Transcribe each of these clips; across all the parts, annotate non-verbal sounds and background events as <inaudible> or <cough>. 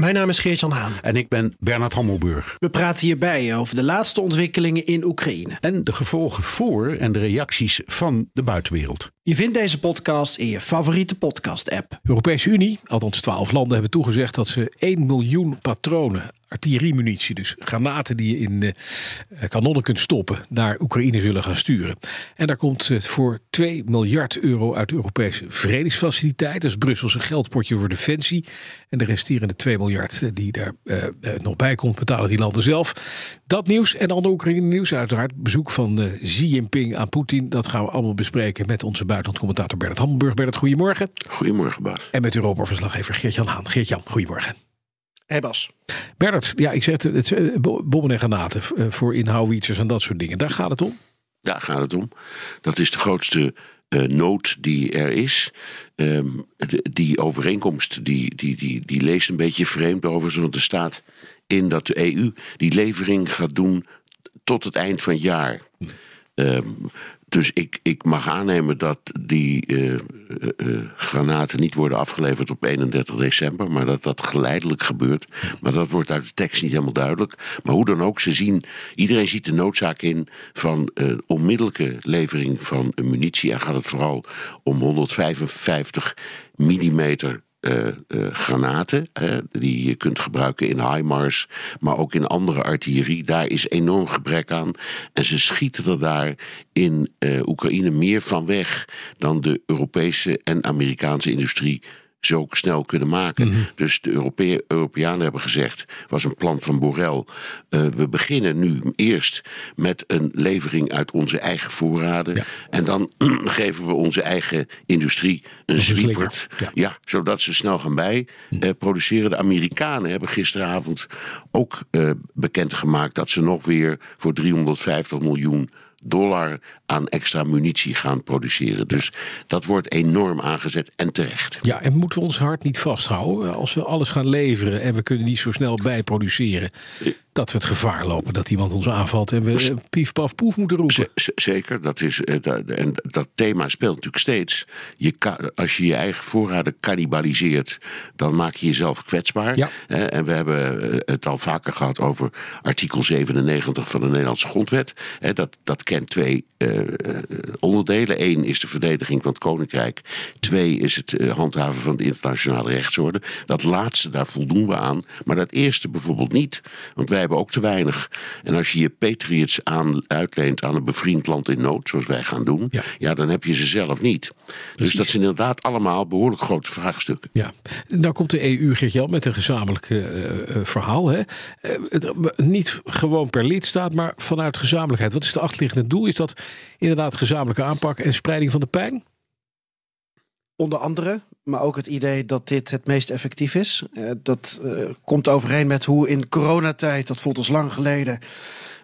Mijn naam is Geert-Jan Haan. En ik ben Bernard Hammelburg. We praten hierbij over de laatste ontwikkelingen in Oekraïne. En de gevolgen voor en de reacties van de buitenwereld. Je vindt deze podcast in je favoriete podcast-app. De Europese Unie, althans 12 landen, hebben toegezegd dat ze 1 miljoen patronen artilleriemunitie, dus granaten die je in uh, kanonnen kunt stoppen, naar Oekraïne zullen gaan sturen. En daar komt uh, voor 2 miljard euro uit de Europese vredesfaciliteit. Dat is Brusselse geldpotje voor defensie. En de resterende 2 miljard uh, die daar nog bij komt, betalen die landen zelf. Dat nieuws en ander Oekraïne nieuws, uiteraard bezoek van Xi Jinping aan Poetin. Dat gaan we allemaal bespreken met onze buitenlandcommentator Bernard Hammelburg. Bernard, goedemorgen. Goedemorgen, Bas. En met Europa-verslaggever Geert-Jan Haan. Geert-Jan, goedemorgen. Hey Bas. Bernard, ja, ik zeg het, het bommen en granaten voor inhouwietsers en dat soort dingen. Daar gaat het om? Daar gaat het om. Dat is de grootste uh, nood die er is. De, die overeenkomst die, die, die, die leest een beetje vreemd over, want er staat in dat de EU die levering gaat doen tot het eind van het jaar. Um, dus ik, ik mag aannemen dat die uh, uh, granaten niet worden afgeleverd op 31 december, maar dat dat geleidelijk gebeurt. Maar dat wordt uit de tekst niet helemaal duidelijk. Maar hoe dan ook, ze zien, iedereen ziet de noodzaak in van onmiddellijke levering van munitie. En gaat het vooral om 155 millimeter uh, uh, granaten die je kunt gebruiken in HIMARS, maar ook in andere artillerie. Daar is enorm gebrek aan. En ze schieten er daar in Oekraïne meer van weg dan de Europese en Amerikaanse industrie zo snel kunnen maken. Mm -hmm. Dus de Europee Europeanen hebben gezegd, was een plan van Borrell. Uh, we beginnen nu eerst met een levering uit onze eigen voorraden. Ja. En dan <clears throat> geven we onze eigen industrie een zwiepert. Ja. ja. zodat ze snel gaan bij uh, produceren. De Amerikanen hebben gisteravond ook uh, bekendgemaakt dat ze nog weer voor 350 miljoen dollar aan extra munitie gaan produceren. Dus dat wordt enorm aangezet en terecht. Ja, en moeten we ons hart niet vasthouden als we alles gaan leveren en we kunnen niet zo snel bijproduceren? Dat we het gevaar lopen dat iemand ons aanvalt en we pief paf poef moeten roepen. Z zeker, dat is, en dat thema speelt natuurlijk steeds. Je kan, als je je eigen voorraden cannibaliseert, dan maak je jezelf kwetsbaar. Ja. En we hebben het al vaker gehad over artikel 97 van de Nederlandse grondwet. Dat, dat kent twee uh, onderdelen. Eén is de verdediging van het koninkrijk. Twee is het uh, handhaven van de internationale rechtsorde. Dat laatste, daar voldoen we aan. Maar dat eerste bijvoorbeeld niet. Want wij hebben ook te weinig. En als je je Patriots aan, uitleent aan een bevriend land in nood, zoals wij gaan doen, ja, ja dan heb je ze zelf niet. Precies. Dus dat zijn inderdaad allemaal behoorlijk grote vraagstukken. Ja, nou komt de EU, Geert-Jan, met een gezamenlijk uh, verhaal. Hè? niet gewoon per lidstaat, maar vanuit gezamenlijkheid. Wat is de achterliggende doel? Is dat inderdaad gezamenlijke aanpak en spreiding van de pijn? Onder andere, maar ook het idee dat dit het meest effectief is. Uh, dat uh, komt overeen met hoe in coronatijd, dat voelt ons lang geleden.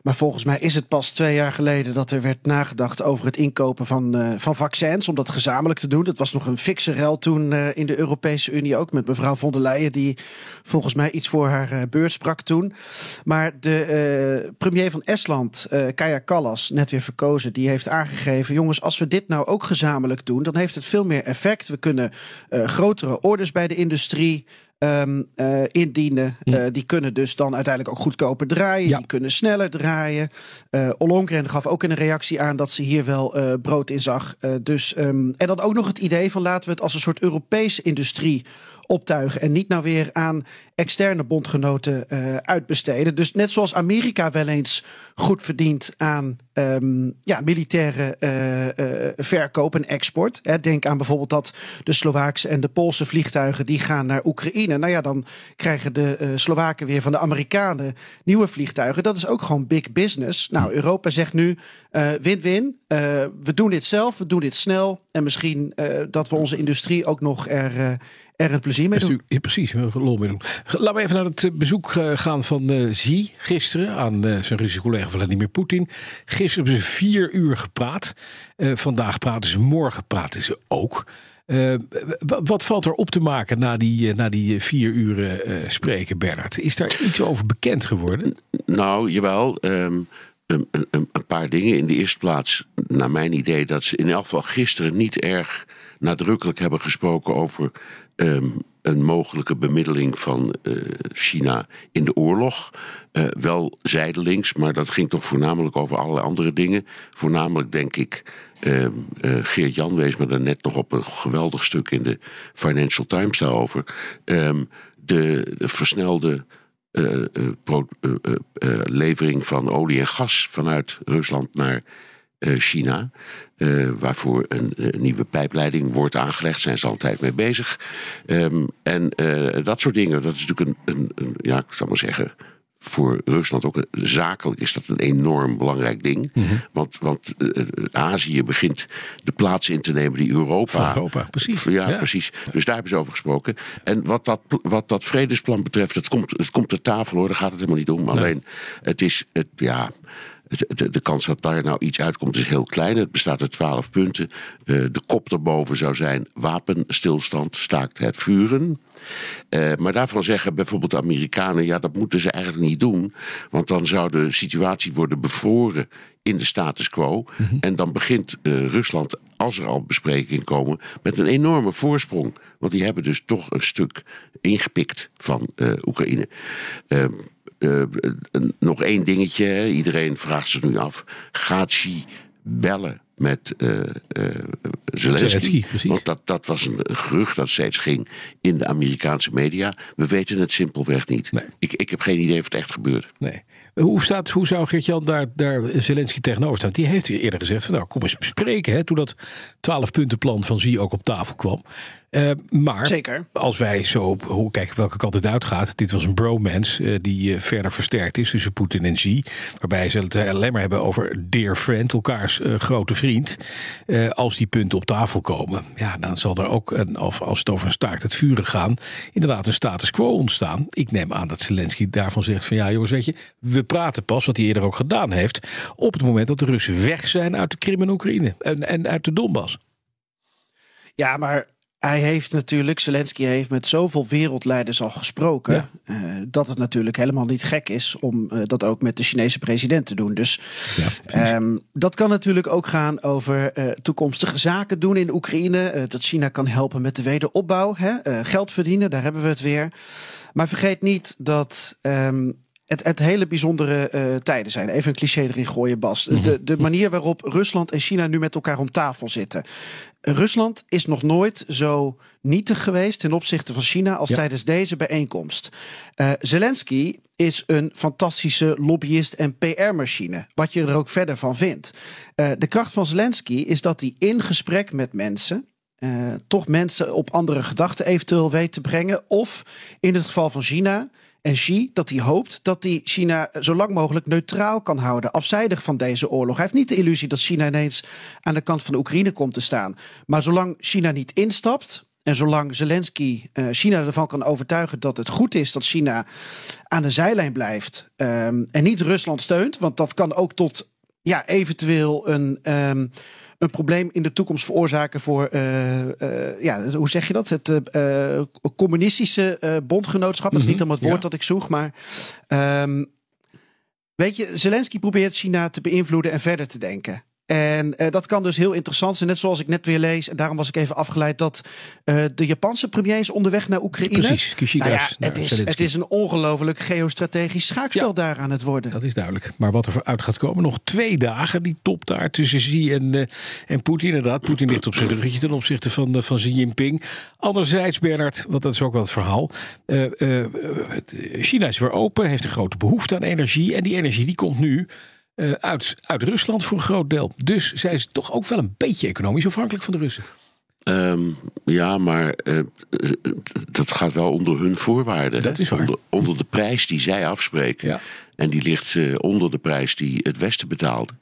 Maar volgens mij is het pas twee jaar geleden dat er werd nagedacht over het inkopen van, uh, van vaccins. Om dat gezamenlijk te doen. Dat was nog een fikse rel toen in de Europese Unie ook met mevrouw von der Leyen. Die volgens mij iets voor haar beurt sprak toen. Maar de premier van Estland, Kaja Kallas, net weer verkozen. Die heeft aangegeven, jongens als we dit nou ook gezamenlijk doen. Dan heeft het veel meer effect. We kunnen grotere orders bij de industrie um, uh, indienen. Uh, die kunnen dus dan uiteindelijk ook goedkoper draaien. Ja. Die kunnen sneller draaien. Uh, Ollongren gaf ook in een reactie aan dat ze hier wel brood in zag. dus, um, en dan ook nog het idee van laten we het als een soort Europese industrie optuigen. En niet nou weer aan externe bondgenoten uitbesteden. Dus net zoals Amerika wel eens goed verdient aan um, ja, militaire uh, uh, verkoop en export. Hè, denk aan bijvoorbeeld dat de Slovaakse en de Poolse vliegtuigen die gaan naar Oekraïne. Nou ja, dan krijgen de Slowaken weer van de Amerikanen nieuwe vliegtuigen. Dat is ook gewoon big business. Nou, Europa zegt nu win-win. we doen dit zelf, we doen dit snel. En misschien dat we onze industrie ook nog er er een plezier mee doen. ja, precies, we lol mee doen. Laten we even naar het eh, bezoek eh, gaan van eh Xi gisteren aan eh, zijn Russische collega Vladimir Poetin. Gisteren hebben ze vier uur gepraat. Eh, vandaag praten ze, morgen praten ze ook. Eh, wat valt er op te maken na die, na die vier uren eh, spreken, Bernard? Is daar iets over bekend geworden? Nou, jawel. ehm, een, een, een paar dingen. In de eerste plaats, naar mijn idee, dat ze in elk geval gisteren niet erg nadrukkelijk hebben gesproken over ehm, een mogelijke bemiddeling van eh, China in de oorlog. Eh, wel zijdelings, maar dat ging toch voornamelijk over allerlei andere dingen. Voornamelijk, denk ik, ehm, eh, Geert Jan wees me daar net nog op een geweldig stuk in de Financial Times daarover. Ehm, de, de versnelde levering van olie en gas vanuit Rusland naar China. eh, waarvoor een, eh, nieuwe pijpleiding wordt aangelegd. Zijn ze altijd mee bezig. Ehm, en eh, dat soort dingen. Dat is natuurlijk een, een, een ja, ik zal maar zeggen. Voor Rusland ook een- zakelijk is dat een enorm belangrijk ding. Want, want eh, eh, Azië begint de plaats in te nemen die Europa. Van Europa, precies. Ja, Ja. precies. Dus daar hebben ze over gesproken. En wat dat, wat dat vredesplan betreft, het komt, het komt ter tafel hoor, daar gaat het helemaal niet om. Alleen, het is, het, ja, de, de kans dat daar nou iets uitkomt is heel klein. Het bestaat uit twaalf punten. Eh, de kop daarboven zou zijn wapenstilstand, staakt het vuren. Eh, maar daarvan zeggen bijvoorbeeld de Amerikanen, ja, dat moeten ze eigenlijk niet doen. Want dan zou de situatie worden bevroren in de status quo. En dan begint eh, Rusland, als er al besprekingen komen, met een enorme voorsprong. Want die hebben dus toch een stuk ingepikt van Oekraïne. Eh, eh, nog één dingetje, hè. iedereen vraagt zich nu af: gaat Xi bellen met eh, Zelensky? Zelensky. Want dat, dat was een gerucht dat steeds ging in de Amerikaanse media. We weten het simpelweg niet. Nee. Ik, ik heb geen idee of het echt gebeurt. Nee. Hoe, staat, hoe zou Geert-Jan daar, daar Zelensky tegenover staan? Die heeft eerder gezegd van nou kom eens bespreken. Hè, toen dat 12 puntenplan van Zie ook op tafel kwam. Eh, maar Zeker. als wij zo hoe, kijken welke kant het uitgaat. Dit was een bromance eh, die eh, verder versterkt is tussen Poetin en Xi. Waarbij ze het alleen maar hebben over dear friend, elkaars grote vriend. Als die punten op tafel komen, ja, dan zal er ook, een, of als het over een staakt het vuren gaan, inderdaad een status quo ontstaan. Ik neem aan dat Zelensky daarvan zegt van ja jongens, weet je, we praten pas, wat hij eerder ook gedaan heeft, op het moment dat de Russen weg zijn uit de Krim en Oekraïne en, en uit de Donbass. Ja, maar hij heeft natuurlijk, Zelensky heeft met zoveel wereldleiders al gesproken. Ja. eh, dat het natuurlijk helemaal niet gek is om eh, dat ook met de Chinese president te doen. Dus ehm, dat kan natuurlijk ook gaan over eh, toekomstige zaken doen in Oekraïne. dat China kan helpen met de wederopbouw. Hè? geld verdienen, daar hebben we het weer. Maar vergeet niet dat. ehm, het, het hele bijzondere eh, tijden zijn. Even een cliché erin gooien, Bas. De, de manier waarop Rusland en China nu met elkaar om tafel zitten. Rusland is nog nooit zo nietig geweest ten opzichte van China als Ja. tijdens deze bijeenkomst. Eh, Zelensky is een fantastische lobbyist en PR-machine, wat je er ook verder van vindt. Eh, de kracht van Zelensky is dat hij in gesprek met mensen. toch mensen op andere gedachten eventueel weet te brengen. Of in het geval van China en Xi, dat hij hoopt dat hij China zo lang mogelijk neutraal kan houden, afzijdig van deze oorlog. Hij heeft niet de illusie dat China ineens aan de kant van de Oekraïne komt te staan. Maar zolang China niet instapt. En zolang Zelensky eh, China ervan kan overtuigen dat het goed is dat China aan de zijlijn blijft ehm, en niet Rusland steunt, want dat kan ook tot ja, eventueel een, ehm, een probleem in de toekomst veroorzaken voor, eh, eh, ja, hoe zeg je dat? Het eh, communistische bondgenootschap. Dat is niet Mhm, helemaal het woord ja. dat ik zoek, maar ehm, weet je, Zelensky probeert China te beïnvloeden en verder te denken. En eh, dat kan dus heel interessant zijn. Net zoals ik net weer lees. En daarom was ik even afgeleid dat eh, de Japanse premier is onderweg naar Oekraïne. Precies, Kishida Nou ja, het, is, het is een ongelooflijk geostrategisch schaakspel Ja. daar aan het worden. Dat is duidelijk. Maar wat er uit gaat komen, nog twee dagen die top daar tussen Xi en, eh, en Poetin. Inderdaad, Poetin ligt op zijn ruggetje ten opzichte van, van Xi Jinping. Anderzijds, Bernard, want dat is ook wel het verhaal. China is weer open, heeft een grote behoefte aan energie. En die energie die komt nu eh, uit, uit Rusland voor een groot deel. Dus zij is toch ook wel een beetje economisch afhankelijk van de Russen. Ehm, ja, maar eh, eh, dat gaat wel onder hun voorwaarden. Dat is waar. Onder, onder de prijs die zij afspreken. Ja. En die ligt onder de prijs die het Westen betaalde.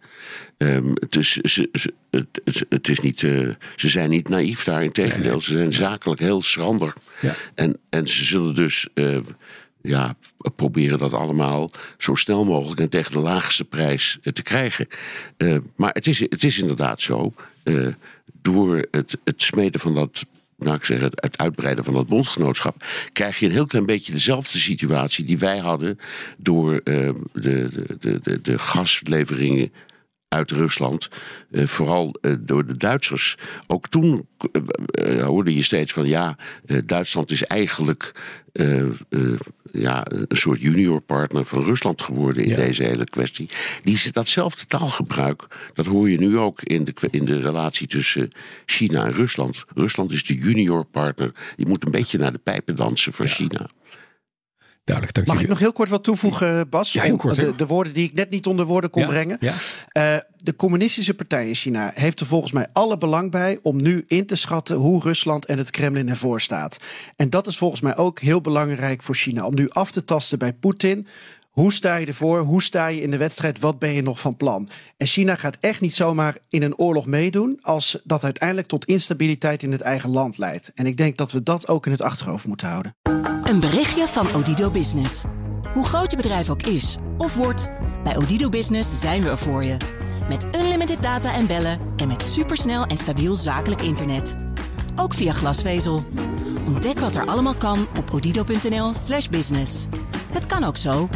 Dus ze, ze, het, het, is niet, uh, ze zijn niet naïef daar. Integendeel, ze zijn zakelijk heel schrander. Ja. En, en ze zullen dus ja, proberen dat allemaal zo snel mogelijk en tegen de laagste prijs te krijgen. Uh, maar het is, het is inderdaad zo. door het, het smeden van dat nou, ik zeg het, het uitbreiden van dat bondgenootschap, krijg je een heel klein beetje dezelfde situatie die wij hadden door de, de, de, de gasleveringen uit Rusland. Vooral door de Duitsers. Ook toen hoorde je steeds van ja, Duitsland is eigenlijk ja, een soort junior partner van Rusland geworden in ja. deze hele kwestie. Die, datzelfde taalgebruik, dat hoor je nu ook in de, in de relatie tussen China en Rusland. Rusland is de junior partner. Die moet een beetje naar de pijpen dansen van ja. China. Duidelijk, dank Mag jullie. ik nog heel kort wat toevoegen, Bas? Ja, heel kort, de, de, woorden die ik net niet onder woorden kon ja, brengen. Ja. Uh, de communistische partij in China heeft er volgens mij alle belang bij om nu in te schatten hoe Rusland en het Kremlin ervoor staat. En dat is volgens mij ook heel belangrijk voor China. Om nu af te tasten bij Poetin. Hoe sta je ervoor? Hoe sta je in de wedstrijd? Wat ben je nog van plan? En China gaat echt niet zomaar in een oorlog meedoen als dat uiteindelijk tot instabiliteit in het eigen land leidt. En ik denk dat we dat ook in het achterhoofd moeten houden. Een berichtje van Odido Business. Hoe groot je bedrijf ook is of wordt, bij Odido Business zijn we er voor je. Met unlimited data en bellen en met supersnel en stabiel zakelijk internet. Ook via glasvezel. Ontdek wat er allemaal kan op odido.nl/slash business. Het kan ook zo.